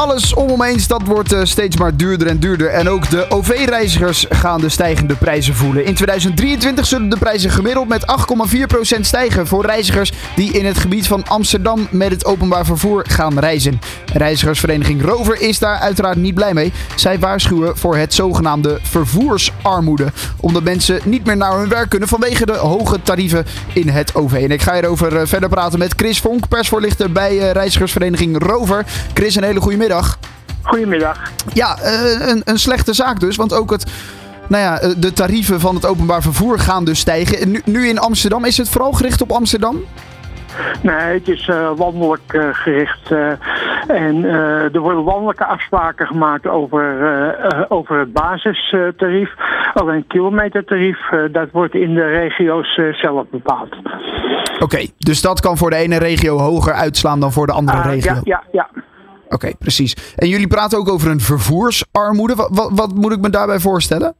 Alles om eens, dat wordt eh, steeds maar duurder en duurder. En ook de OV-reizigers gaan de stijgende prijzen voelen. In 2023 zullen de prijzen gemiddeld met 8,4% stijgen voor reizigers die in het gebied van Amsterdam met het openbaar vervoer gaan reizen. Reizigersvereniging Rover is daar uiteraard niet blij mee. Zij waarschuwen voor het zogenaamde vervoersarmoede. Omdat mensen niet meer naar hun werk kunnen vanwege de hoge tarieven in het OV. En ik ga hierover eh, verder praten met Chris Vonk, persvoorlichter bij eh, Reizigersvereniging Rover. Chris, een hele goede middag. Goedemiddag. Ja, eh, een, een slechte zaak dus. Want ook het, nou ja, eh, de tarieven van het openbaar vervoer gaan dus stijgen. En Nu, nu in Amsterdam, is het vooral gericht op Amsterdam? Nee, het is eh, landelijk gericht. en er worden landelijke afspraken gemaakt over, over het basistarief. Alleen kilometertarief, dat wordt in de regio's zelf bepaald. Oké, dus dat kan voor de ene regio hoger uitslaan dan voor de andere Ah, regio. ja, ja, ja. Oké, precies. En jullie praten ook over een vervoersarmoede. Wat, wat, wat moet ik me daarbij voorstellen?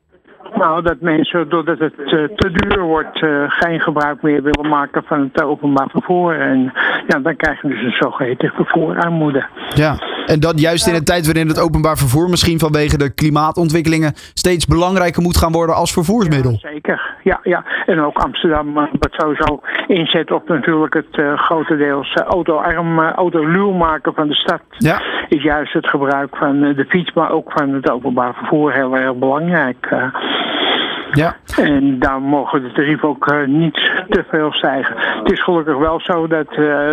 Nou, dat mensen, doordat het eh, te duur wordt, eh, geen gebruik meer willen maken van het openbaar vervoer. En ja, dan krijg je dus een zogeheten vervoerarmoede. Ja. En dat juist in een tijd waarin het openbaar vervoer misschien vanwege de klimaatontwikkelingen steeds belangrijker moet gaan worden als vervoersmiddel. Zeker, ja, ja. En ook Amsterdam eh, wat sowieso inzet op natuurlijk het eh, grotendeels eh, autoarm, uh, autoluw maken van de stad. Ja. Is juist het gebruik van de fiets, maar ook van het openbaar vervoer heel erg belangrijk. Ja. En daar mogen de tarieven ook niet te veel stijgen. Het is gelukkig wel zo dat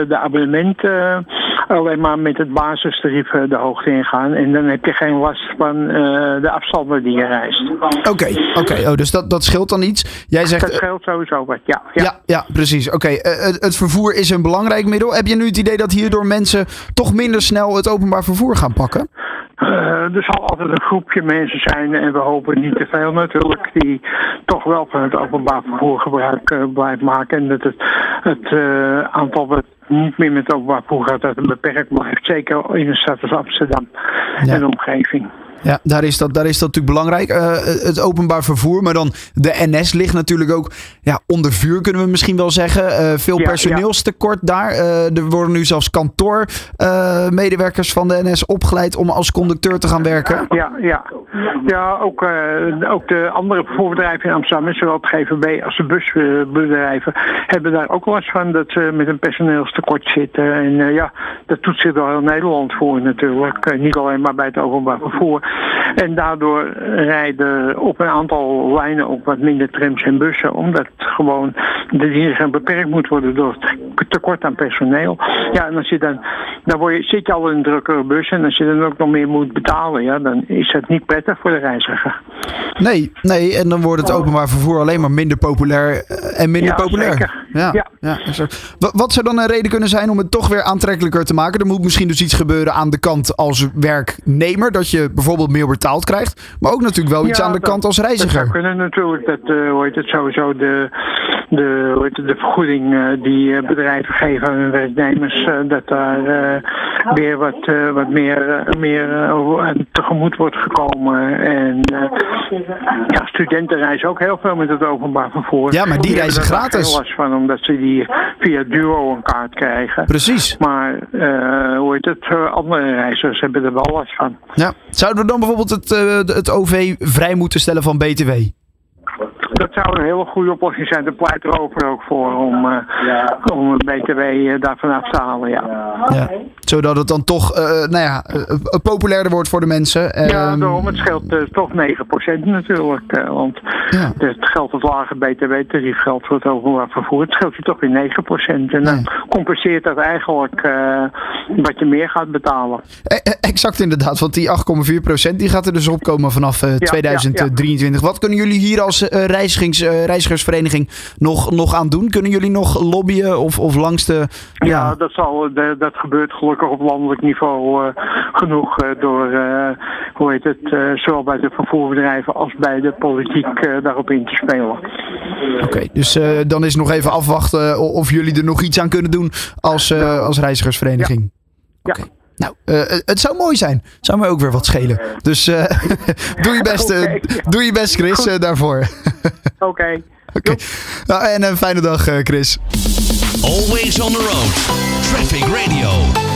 de abonnementen alleen maar met het basistarief eh, de hoogte ingaan. En dan heb je geen last van eh, de afstanden die je reist. Oké, oké. Oh, dus dat, dat scheelt dan iets. Jij zegt. Dat eh, scheelt sowieso wat, ja. ja. Ja, ja, precies. Oké, het, het vervoer is een belangrijk middel. Heb je nu het idee dat hierdoor mensen toch minder snel het openbaar vervoer gaan pakken? Eh, er zal altijd een groepje mensen zijn, en we hopen niet te veel natuurlijk, die toch wel van het openbaar vervoer gebruik eh, blijft maken. En dat het, het eh, aantal wat niet meer met openbaar vervoer gaat, dat het beperkt blijft. Zeker in een stad als Amsterdam Ja. en omgeving. Ja, daar is dat, daar is dat natuurlijk belangrijk. Eh, het openbaar vervoer, maar dan de NS ligt natuurlijk ook ja, onder vuur, kunnen we misschien wel zeggen. Eh, veel Ja, personeelstekort daar. Eh, er worden nu zelfs kantoormedewerkers van de NS opgeleid om als conducteur te gaan werken. Ja, ja. ja ook, ook de andere vervoerbedrijven in Amsterdam, zowel het GVB als de busbedrijven, hebben daar ook last van dat ze met een personeelstekort zitten. En ja, dat doet zich wel heel Nederland voor natuurlijk. Niet alleen maar bij het openbaar vervoer. En daardoor rijden op een aantal lijnen ook wat minder trams en bussen, omdat gewoon de diensten beperkt moet worden door het tekort aan personeel. Ja, en als je dan, dan word je, zit je al in een drukkere bus en als je dan ook nog meer moet betalen, ja, dan is dat niet prettig voor de reiziger. Nee, nee, en dan wordt het openbaar vervoer alleen maar minder populair eh, en minder Ja, populair. zeker. Ja, ja. Wat zou dan een reden kunnen zijn om het toch weer aantrekkelijker te maken? Er moet misschien dus iets gebeuren aan de kant als werknemer, dat je bijvoorbeeld meer betaald krijgt, maar ook natuurlijk wel iets Ja, aan de dat- kant als Dat zou reiziger. kunnen natuurlijk. Dat eh, hoe heet het sowieso de, de, de vergoeding eh, die eh, bedrijven geven aan hun werknemers. eh, dat daar weer wat, wat meer, meer tegemoet wordt gekomen. En ja, studenten reizen ook heel veel met het openbaar vervoer. Ja, maar die reizen gratis. veel last van, omdat ze die via Duo een kaart krijgen. Precies. Maar hoe heet het, andere reizigers hebben er wel last van. Ja. Zouden we dan bijvoorbeeld het, het OV vrij moeten stellen van BTW? Dat zou een hele goede oplossing zijn. Daar pleit erover ook voor om, eh, om een BTW eh, daarvan af te halen. Ja, Ja. Zodat het dan toch eh, nou ja, populairder wordt voor de mensen. ja Ehm, daarom. Het scheelt toch 9% natuurlijk. eh, want Ja. het geldt het lage BTW-tarief geldt voor het openbaar vervoer. Het scheelt je toch weer 9%. En dan Nee. compenseert dat eigenlijk eh, wat je meer gaat betalen. Eh, eh, Exact inderdaad, want die 8,4% die gaat er dus opkomen vanaf eh, ja, 2023. Wat kunnen jullie hier als eh, reizigings, eh, reizigersvereniging nog, nog aan doen? Kunnen jullie nog lobbyen of, of langs de... Ja, dat, zal, dat gebeurt gelukkig op landelijk niveau eh, genoeg eh, door, eh, hoe heet het, eh, zowel bij de vervoerbedrijven als bij de politiek eh, daarop in te spelen. oké. Dus eh, dan is nog even afwachten eh, of jullie er nog iets aan kunnen doen als, eh, als reizigersvereniging. Ja. Nou, eh, het zou mooi zijn. Zou mij ook weer wat schelen. Dus eh, doe je best, eh, doe je best Chris, eh, daarvoor. Oké. Oké. Nou, en een fijne dag, eh, Chris. Always on the road. Traffic Radio.